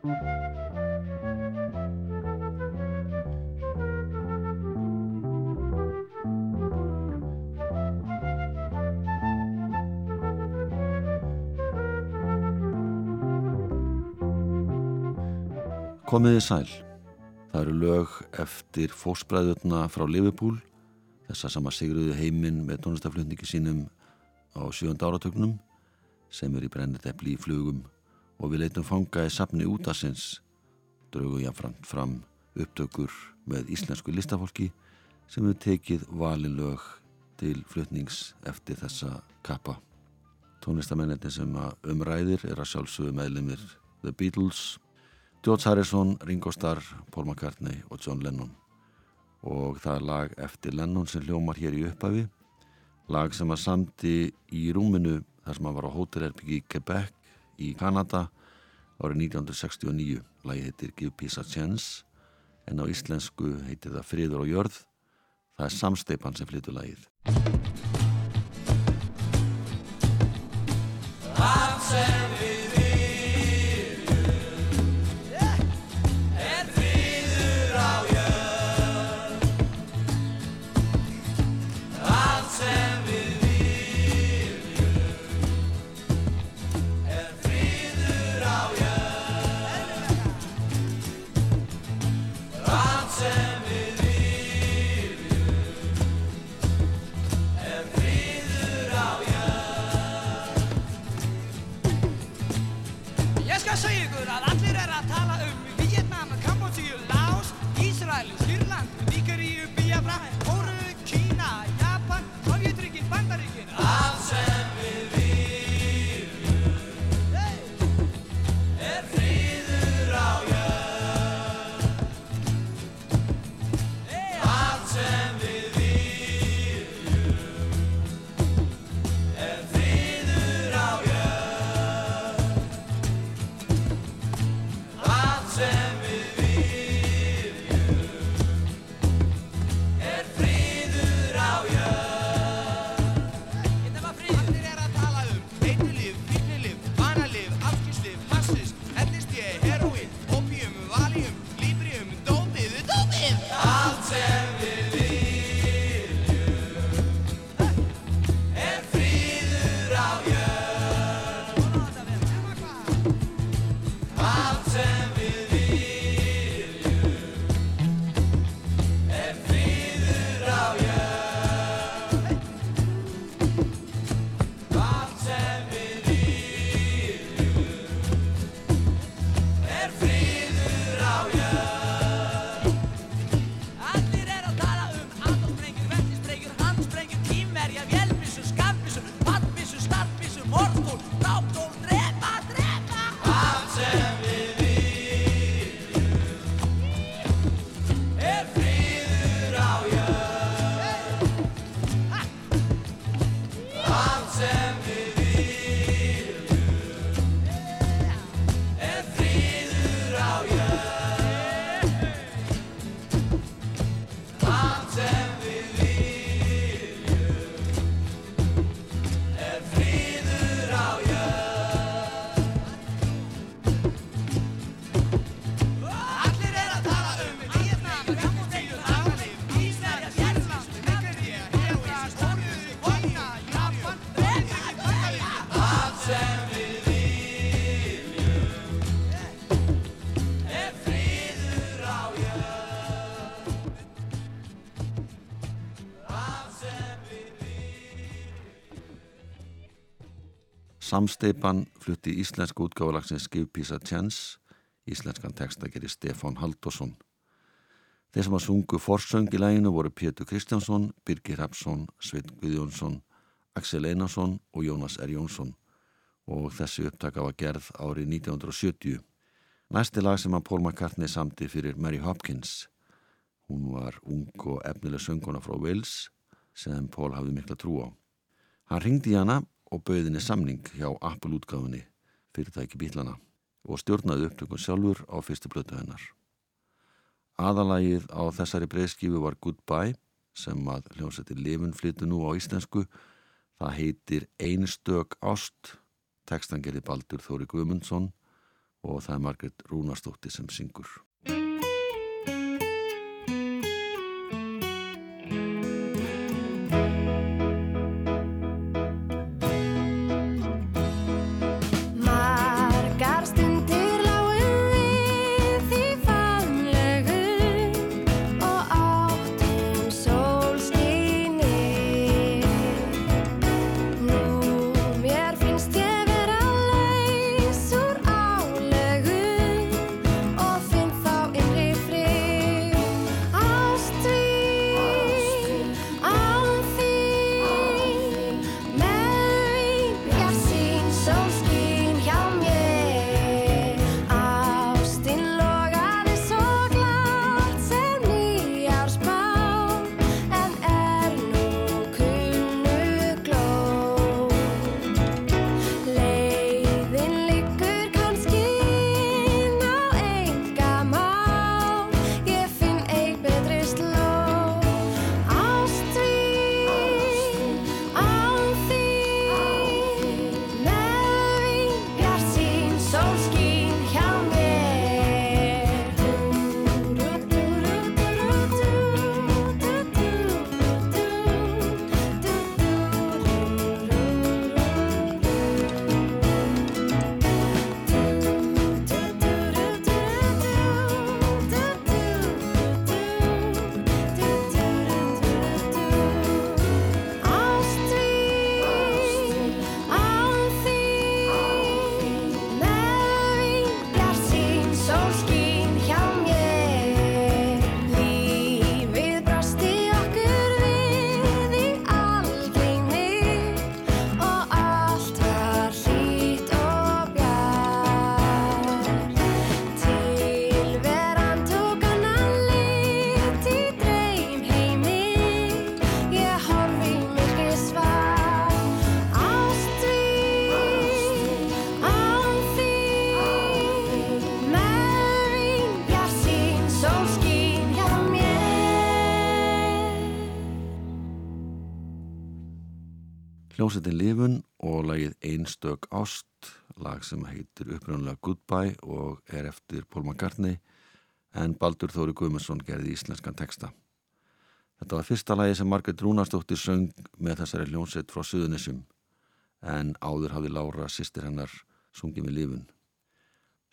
Komiði sæl. Það eru lög eftir fósbræðurna frá Liverpool, þessa sama sigruðu heiminn með tónlistaflutningi sínum á sjönda áratögnum sem er í brennitepli í flugum og við leitum fanga í sapni útasins, draugu jáfnframt fram upptökur með íslensku listafólki sem hefur tekið valilög til flutnings eftir þessa kappa. Tónlistamennetni sem umræðir er að sjálfsögðu meðlumir The Beatles, George Harrison, Ringo Starr, Paul McCartney og John Lennon og það er lag eftir Lennon sem hljómar hér í upphafi lag sem að samti í rúminu þar sem hann var á hótelherbyggi í Quebec í Kanada árið 1969 lagi heitir Give Peace a Chance en á íslensku heitir það Friður og Jörð. Það er samsteipan sem flyttur lagið Samsteipan flutti íslenska útgáðalagsins Give Peace a Chance, íslenskan texta gerir Stefán Haldosson. Þeir sem að sungu forsöng í læginu voru Pétur Kristjánsson, Birgir Hapsson, Sveit Guðjónsson, Axel Einarsson og Jónas R. Jónsson og þessi upptaka var gerð árið 1970. Næsti lag sem að Paul McCartney samti fyrir Mary Hopkins. Hún var ung og efnileg sönguna frá Wales sem Paul hafði mikla trú á. Hann ringdi hana og bauðinni samning hjá Apple útgáfinni fyrirtæki bílana og stjórnaði upptökun sjálfur á fyrstu blötu hennar. Aðalagið á þessari breyðskifu var Goodbye sem að hljómsætti lifin flyttu nú á íslensku. Það heitir Einstök Ást, tekstan gerði Baldur Þóri Guðmundsson og það er Margret Rúnarstóttir sem syngur. Hljómsveitin Livun og lagið Einstök Ást, lag sem heitir upprjónulega Goodbye og er eftir Paul McCartney en Baldur Þóri Guðmundsson gerði íslenskan texta. Þetta var fyrsta lagi sem Margret Rúnarsdóttir söng með þessari hljómsveit frá Suðunissum en áður hafði Lára, sýstir hennar, sungið með Livun.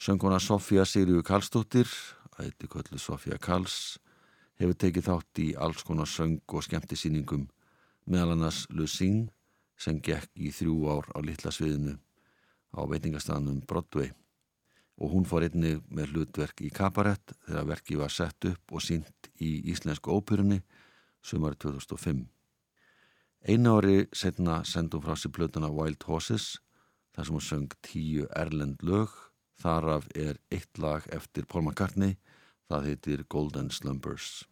Sönguna Sofía Sigriður Karlsdóttir, ætti köllu Sofía Karls, hefur tekið þátt í alls konar söng og skemmtisýningum meðal annars Lucine sem gekk í þrjú ár á litla sviðinu á veitingastanum Broadway og hún fór einni með hlutverk í kabarett þegar verki var sett upp og sínt í Íslensku óperunni sumari 2005. Einu ári setna sendum frá sér blötuna Wild Horses þar sem hún söng tíu erlend lög þar af er eitt lag eftir Paul McCartney það heitir Golden Slumbers.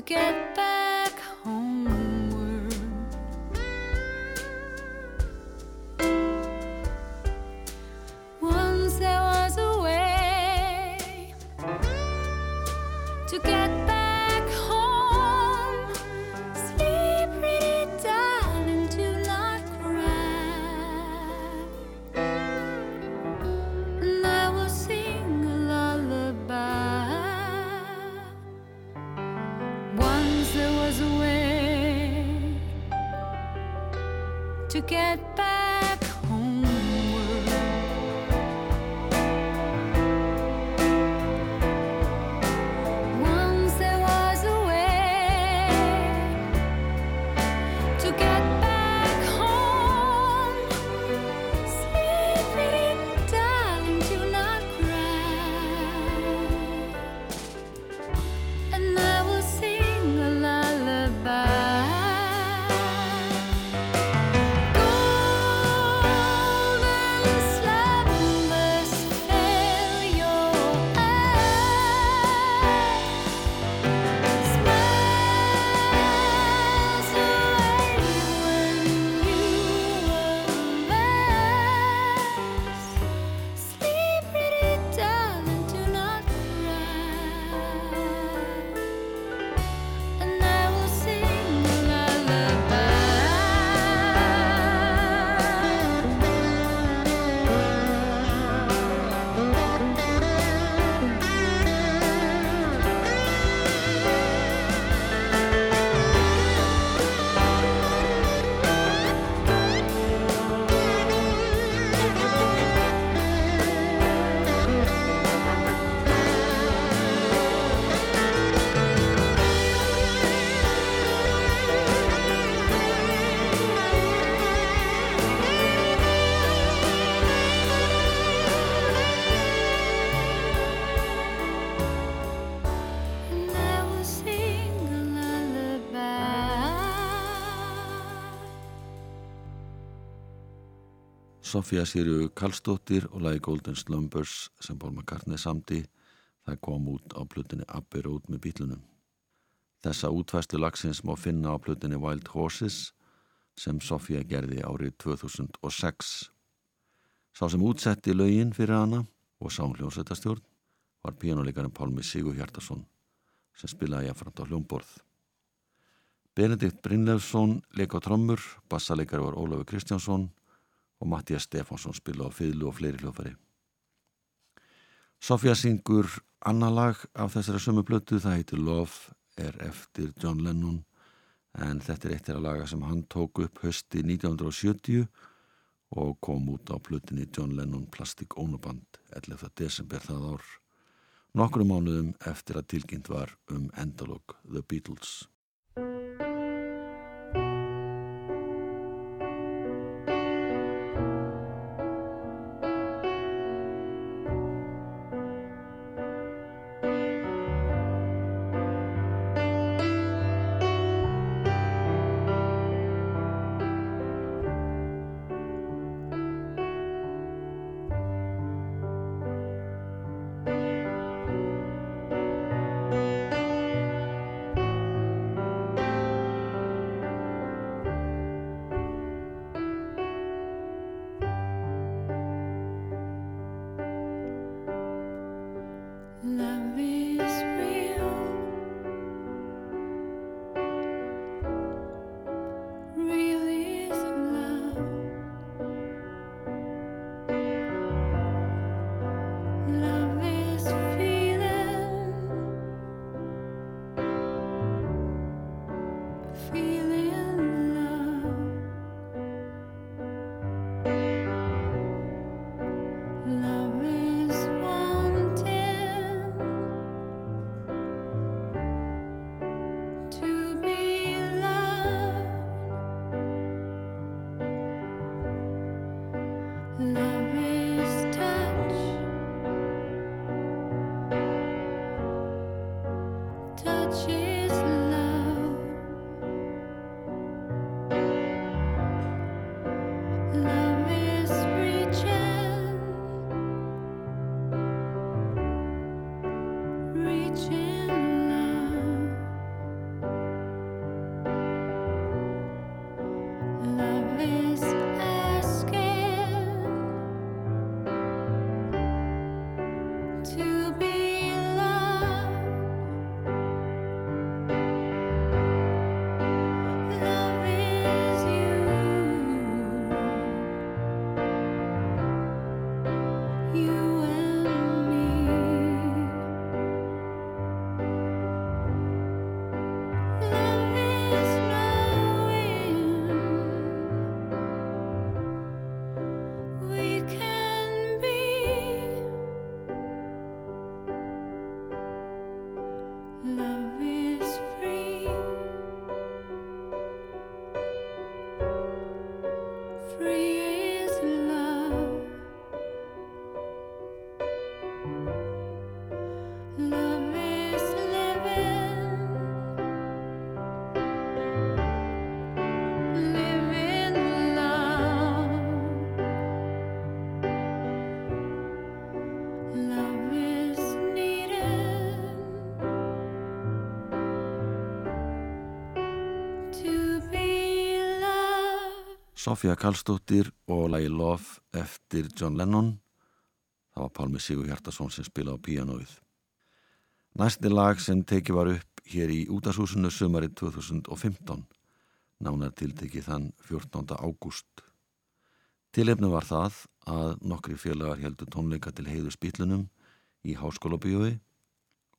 to get back. Sofía Sirju Karlsdóttir og lagi Golden Slumbers sem Paul McCartney samti það kom út á plutinni Abbey Road með bílunum. Þessa útvæslu lagsins má finna á plutinni Wild Horses sem Sofía gerði árið 2006. Sá sem útsetti lögin fyrir hana og sá hljómsveitastjórn var píjónuleikarinn Pálmi Sigur Hjartarsson sem spilaði jafnframt á hljómborð. Benedikt Brynleifsson leik á trommur, bassaleikari var Ólafur Kristjánsson og Mattias Stefánsson spila á fylgu og fleiri hljófari. Sofía syngur annar lag af þessari sömu blötu, það heitir Love, er eftir John Lennon en þetta er eitt af laga sem hann tók upp hösti 1970 og kom út á blötinni John Lennon Plastic Ónuband 11. desember það ár. Nokkru mánuðum eftir að tilkynnt var um endalog The Beatles. Sofía Karlsdóttir og lagi Love eftir John Lennon. Það var Pálmi Sigur Hjartarsson sem spila á píanóið. Næsti lag sem tekið var upp hér í útashúsinu sömarið 2015, nánar tiltekið þann 14. ágúst. Tilefnu var það að nokkri félagar heldur tónleika til heiðu spílunum í háskóla bíói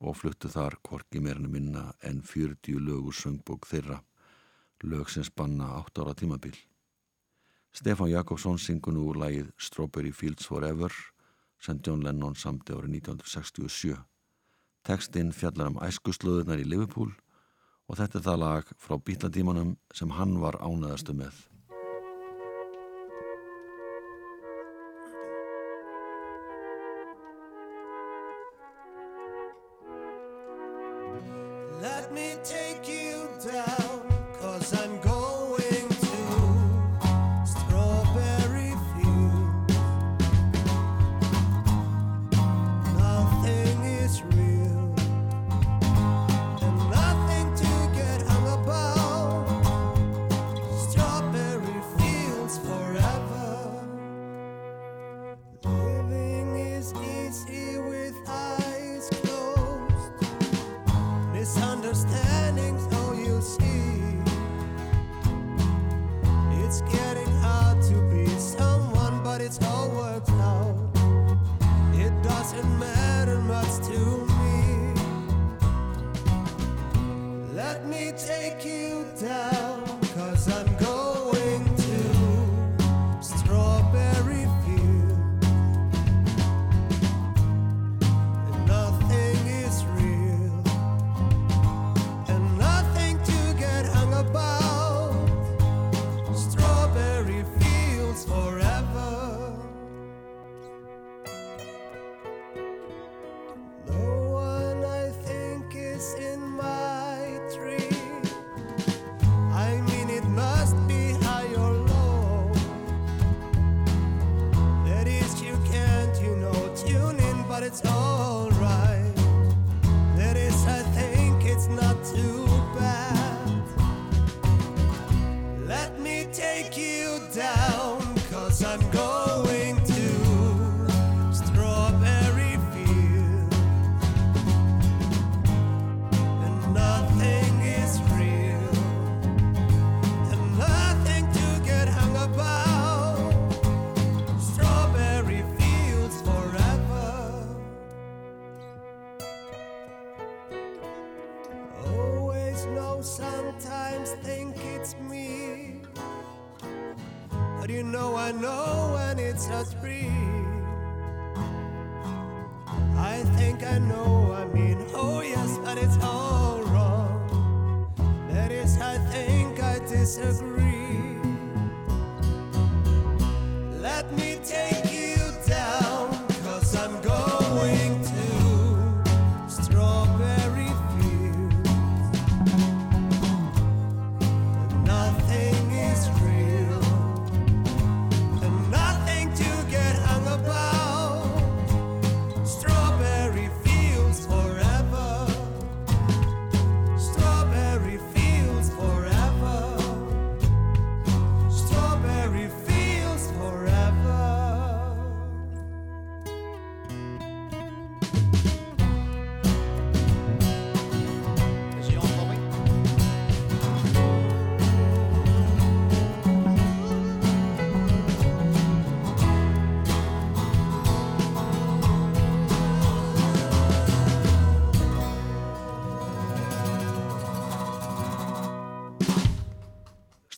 og fluttu þar korki meirinu minna en 40 lögur söngbók þeirra, lög sem spanna 8 ára tímabil. Stefán Jakobsson syngur nú lægið Strawberry Fields Forever sem John Lennon samti árið 1967. Tekstinn fjallar um æskuslöðunar í Liverpool og þetta er það lag frá bítladímanum sem hann var ánæðastu með. Let me take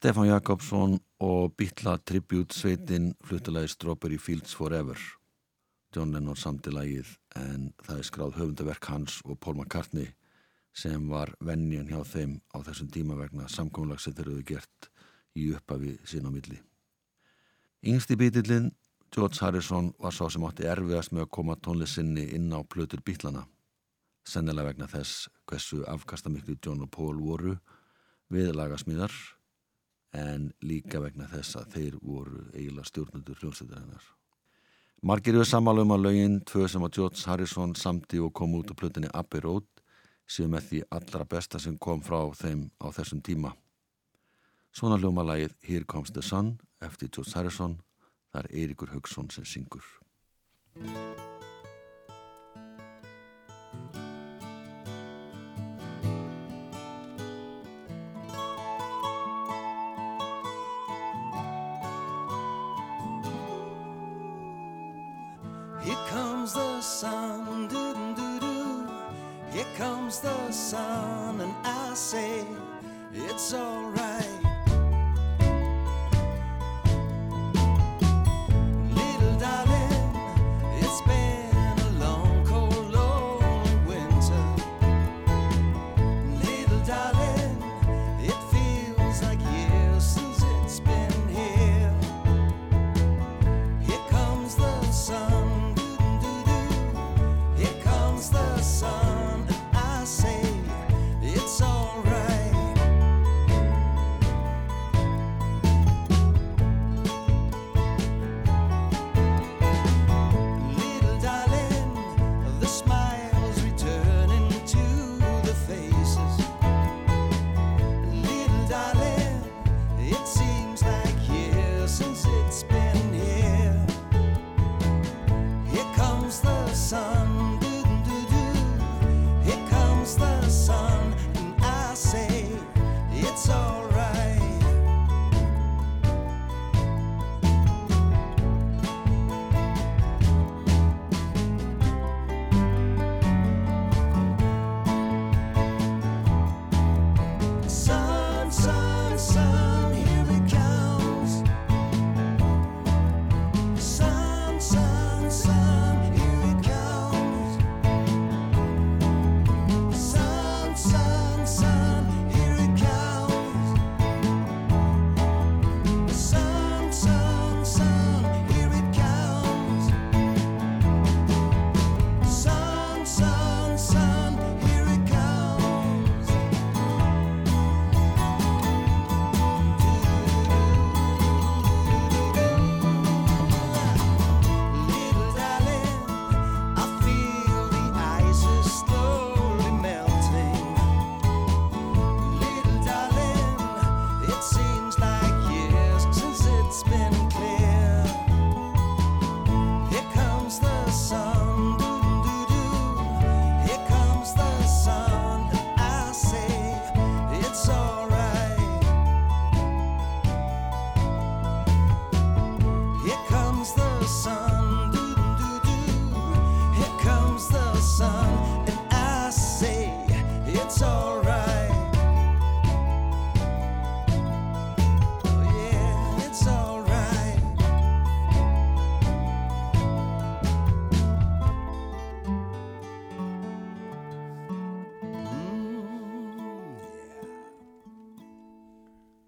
Stefán Jakobsson og Bítla Tribute sveitin fluttilagi Strawberry Fields Forever. John Lennon samti lagið en það er skráð höfundaverk hans og Paul McCartney sem var vennjan hjá þeim á þessum tíma vegna samkomlag sem þeir eru gert í upphafi sín á milli. Yngsti bítillinn, George Harrison, var sá sem átti erfiðast með að koma tónlistinni inn á plötur bítlana. Sennilega vegna þess hversu afkastamiklu John og Paul voru við lagasmíðar en líka vegna þess að þeir voru eiginlega stjórnundur hljómsveitar hennar. Margir eru sammála um að lögin tvö sem að George Harrison samti og kom út á plötunni Abbey Road séu með því allra besta sem kom frá þeim á þessum tíma. Svona hljóma lagið Here Comes the Sun eftir George Harrison, það er Eiríkur Haugsson sem syngur. Here comes the sun, doo doo doo. Here comes the sun, and I say it's alright.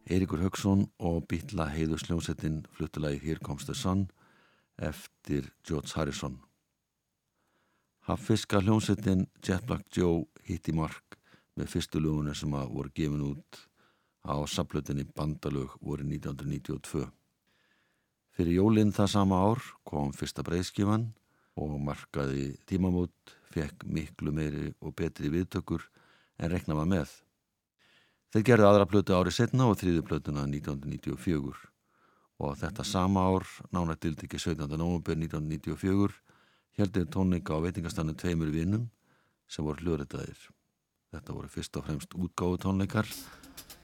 Eiríkur Högson og býtla heiðusljónsettin fluttulagi Here Comes the Sun eftir George Harrison. Haffiska hljónsettin Jet Black Joe hitti mark með fyrstu lögunum sem að voru gefin út á saplutinni Bandalög voru 1992. Fyrir jólinn það sama ár kom fyrsta breyðskifan og markaði tímamót, fekk miklu meiri og betri viðtökur en rekna var með. Þeir gerði aðra plötu árið setna og þrýðu plötuna 1994 og þetta sama ár, nána dildiki 17. november 1994, heldur tónleika á veitingastannu tveimur vinnum sem voru hljóðrættaðir. Þetta voru fyrst og fremst útgáðu tónleikar,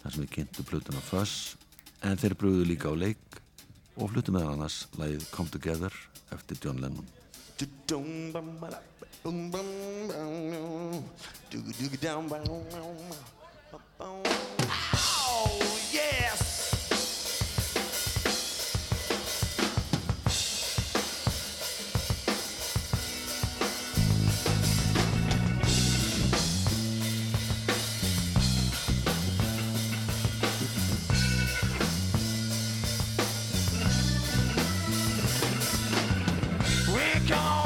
þar sem við kynntu plötuna Fuss, en þeir brúðu líka á leik og fluttu með annars lægið Come Together eftir John Lennon. Oh, gone.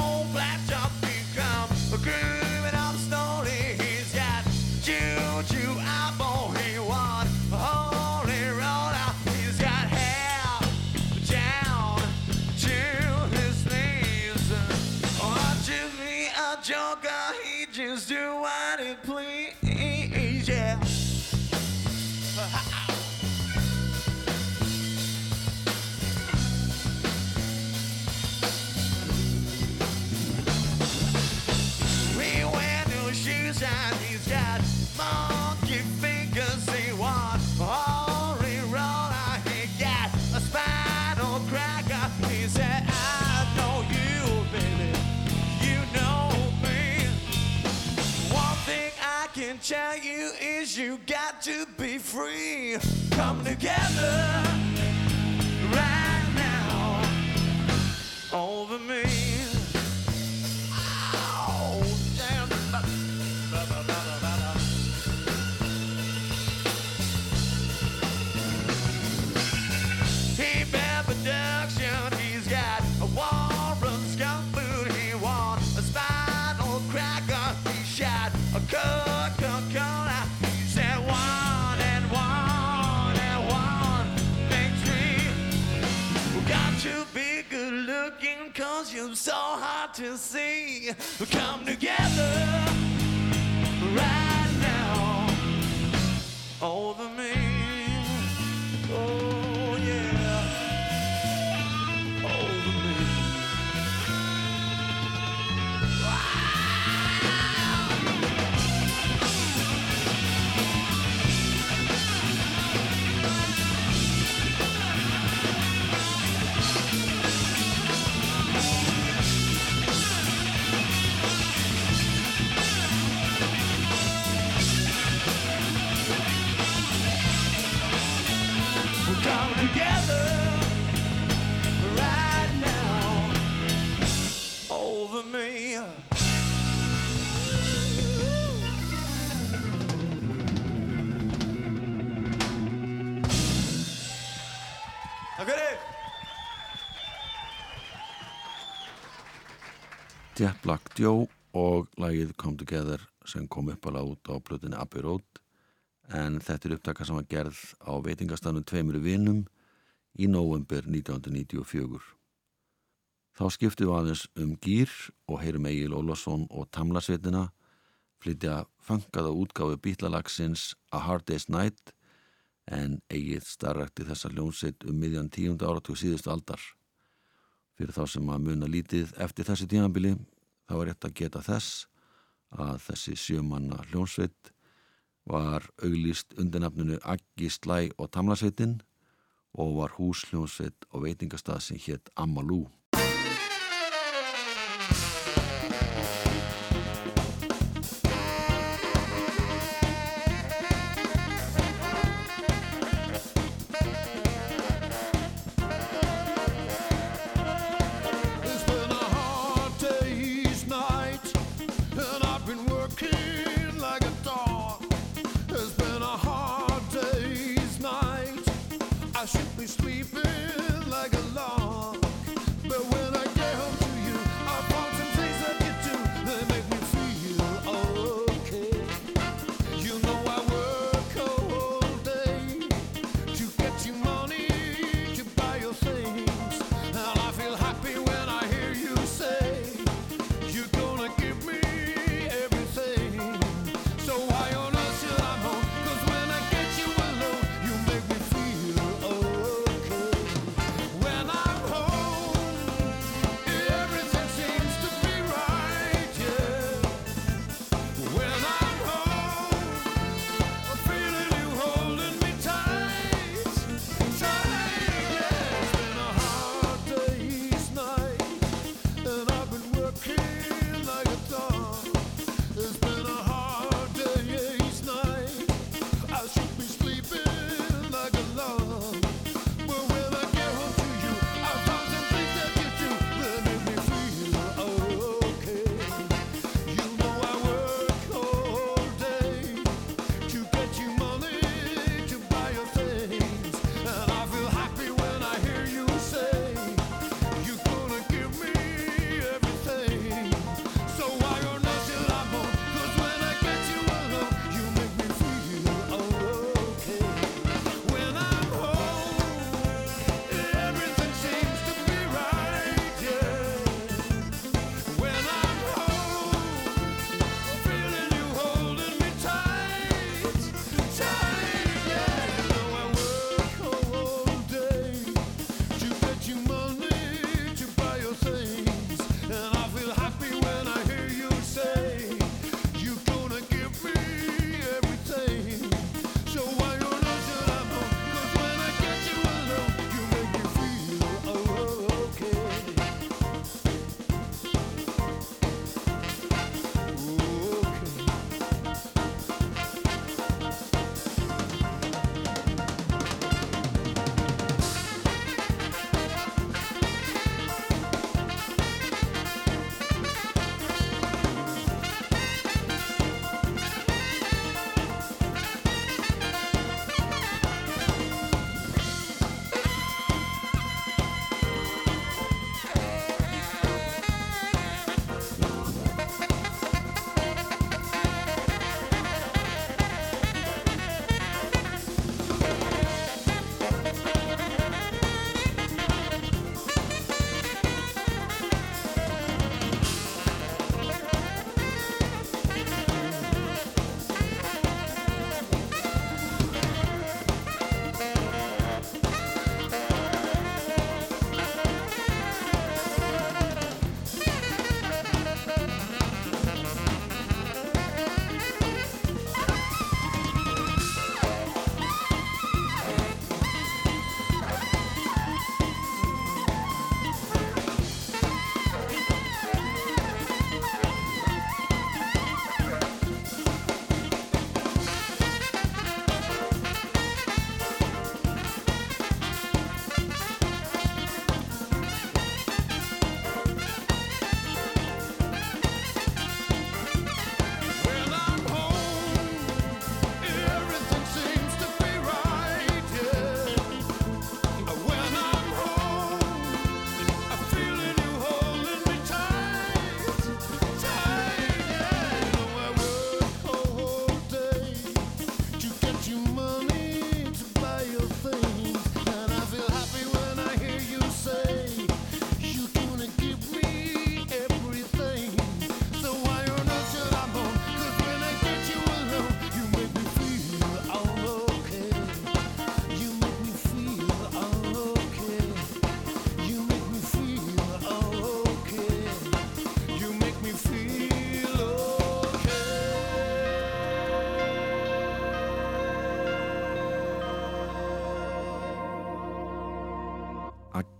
Together be good looking cause you're so hard to see. Come together right now over me. Jet Black Joe og lagið Come Together sem kom upp alveg út á plötunni Abbey Road en þetta er upptaka sem var gerð á veitingastanum tveimur vinum í november 1994. Þá skiptum við aðeins um gýr og heyrum Egil Ólafsson og Tamlasveitina flytja fangaða útgáfi bítlalagsins A Hard Day's Night en Egil starrakti þessa hljónsett um miðjan tíunda áratug síðustu aldar. Fyrir þá sem að muna lítið eftir þessi tímabili þá er rétt að geta þess að þessi sjömanna hljónsveit var auglýst undir nafninu Aggi Slæ og Tamlasveitin og var húsljónsveit og veitingastað sem hétt Amalú.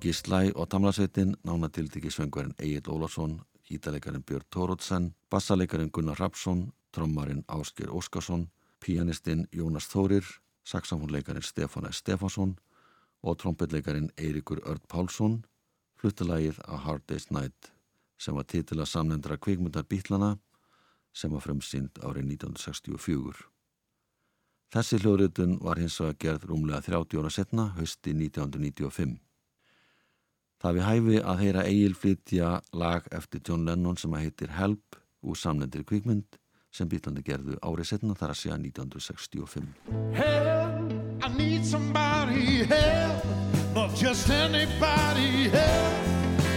Aggi Slæ og Tamlasveitin, nánatildiki söngverinn Egil Ólafsson, gítaleikarin Björn Tórótsen, bassaleikarin Gunnar Rapsson, trommarin Ásker Óskarsson, pianistinn Jónas Þórir, saxafónleikarin Stefán S. Stefánsson og trompetleikarin Eirikur Örd Pálsson, fluttalagið A Hard Day's Night sem var titila samnendra kvikmyndar Bítlana sem var frumsýnd árið 1964. Þessi hljóðritun var hins vegar gerð rúmlega 30 ára setna, hösti 1995. Það við hæfi að heyra Egil flytja lag eftir John Lennon sem að heitir Help úr samlendir kvikmynd sem Bítlandi gerðu árið setna þar að segja 1965. Help, I need somebody help, not just anybody help.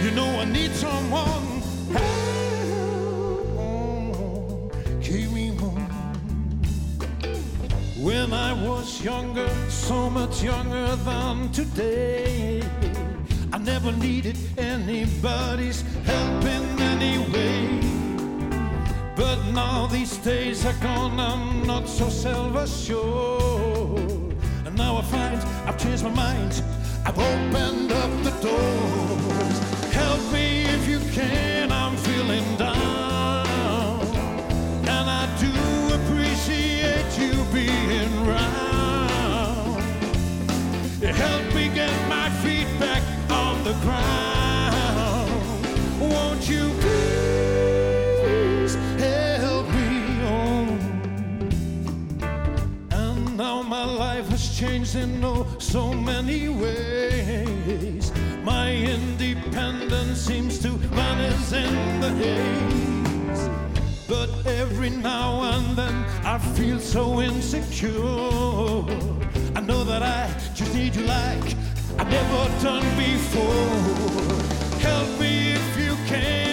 You know I need someone help. Keep me home. When I was younger, so much younger than today, never needed anybody's help in any way. But now these days are gone, I'm not so self-assured. And now I find I've changed my mind, I've opened up the doors. Help me if you can, changed in oh so many ways. My independence seems to vanish in the haze. But every now and then I feel so insecure. I know that I just need you like I've never done before. Help me if you can,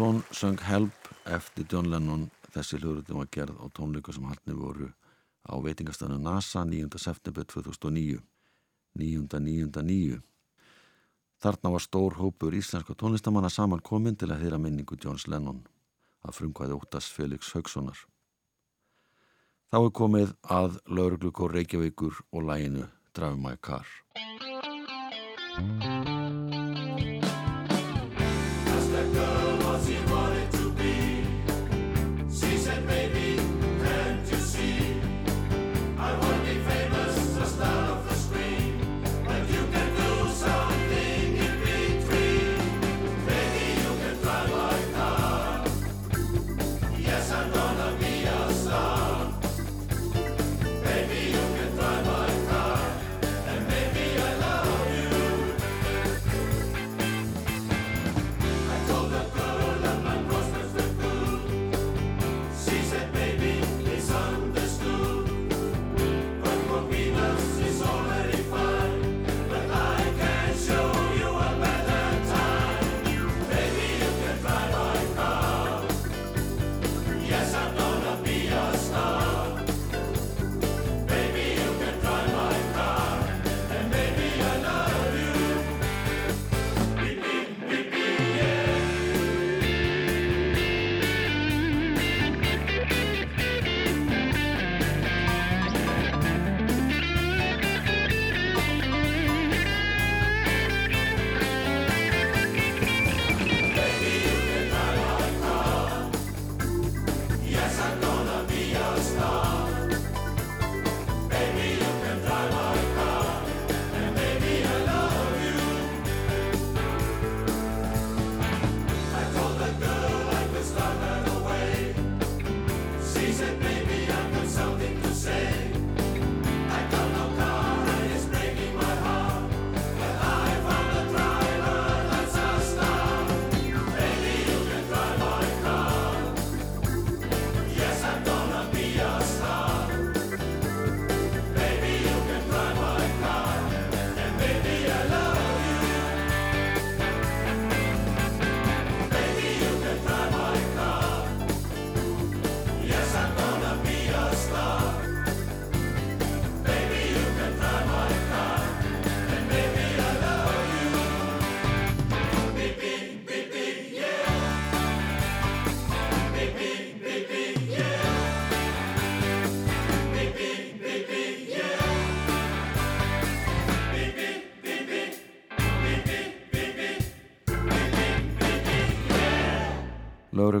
Ólafsson söng Help eftir John Lennon. Þessi hljóðrutum var gerð á tónleiku sem haldni voru á veitingastöðinu NASA 9. september 2009 9.9.9 Þarna var stór hópur íslenska tónlistamanna saman komin til að heyra minningu Johns Lennon að frumkvæði Óttas Felix Haugssonar Þá er komið að lauruglukór Reykjavíkur og læginu Drive My Car. I told the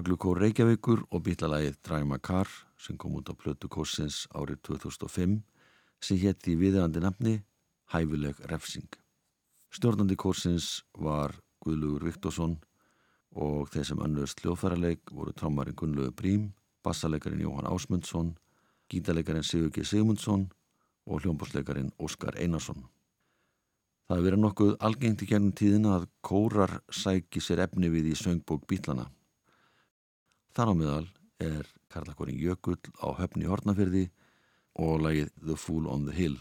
Láreglukór Reykjavíkur og bílalagið Drive My Car sem kom út á plötu kórsins árið 2005 sem hétt í viðeigandi nafni Hæfileg refsing. Stjórnandi kórsins var Guðlugur Viktorsson og þeir sem önnurst hljóðfærarleik voru trommarinn Gunnlaugur Brím, bassalegarin Jóhann Ásmundsson, gítalegarin Sigur G. Sigmundsson og hljómbásleikarin Óskar Einarsson. Það hefur verið nokkuð algengt í gernum tíðina að kórar sæki sér efni við í söngbók bílana. Þar á meðal er Karlakorin Jökull á höfni Hortnafyrði og lagið The Fool on the Hill.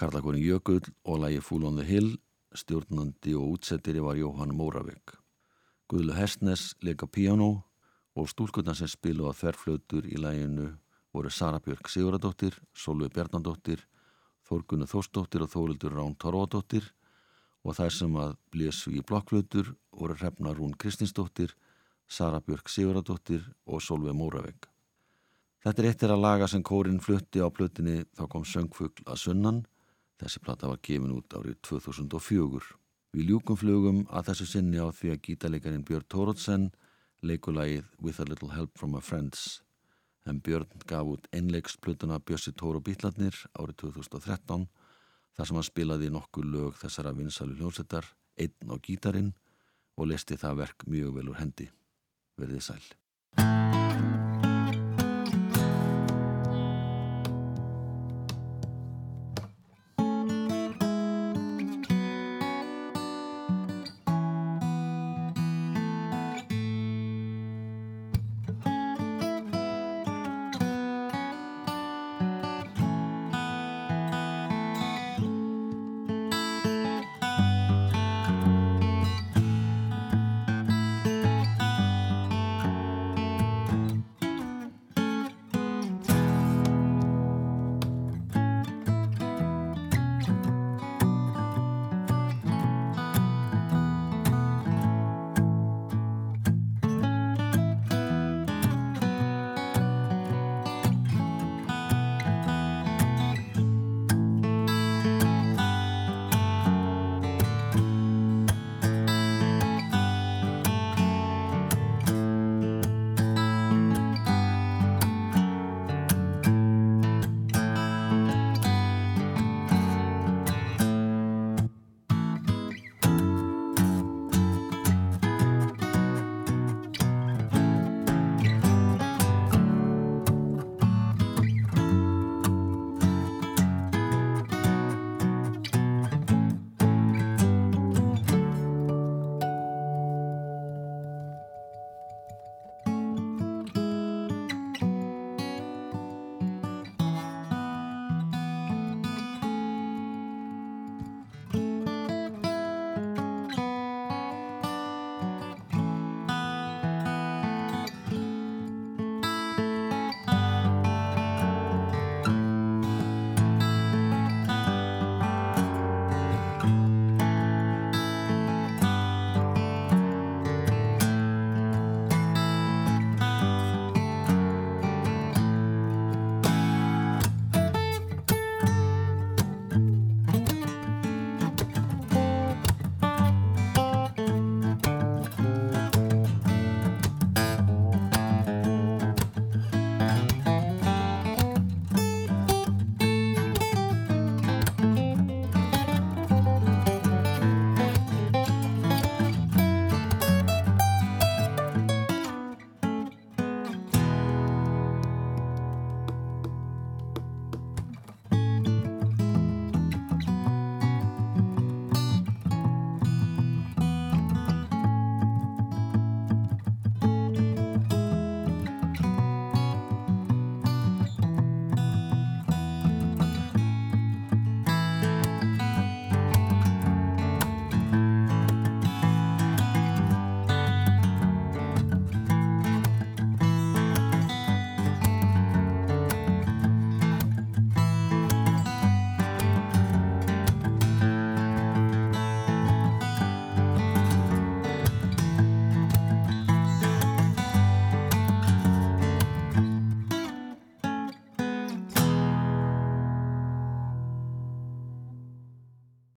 Karlakorin Jökull og lagi Fool on the Hill, stjórnandi og útsettiri var Jóhann Móravik. Guðlu Hestnes leika piano og stúlkunnar sem spilu á þverflötur í læginu voru Sara Björk Siguradóttir, Solveig Bjarnadóttir, Þórgunni Þórsdóttir og Þórildur Rán Torfadóttir og þær sem að blésu í blokkflötur voru Hrefna Rún Kristinsdóttir, Sara Björk Siguradóttir og Solveig Móravik. Þetta er eittir að laga sem kórin flutti á plötinni þá kom söngfugl að sunnan Þessi plata var gefin út árið 2004. Við ljúkum flugum að þessu sinni á því að gítalegarin Björn Tórótsen leikulagið With a Little Help from My Friends. En Björn gaf út einleiksplutuna Bjössi Tóru Bítlarnir árið 2013 þar sem hann spilaði nokkuð lög þessara vinsalu hljómsettar, einn á gítarin og lesti það verk mjög vel úr hendi. Verðið sæl.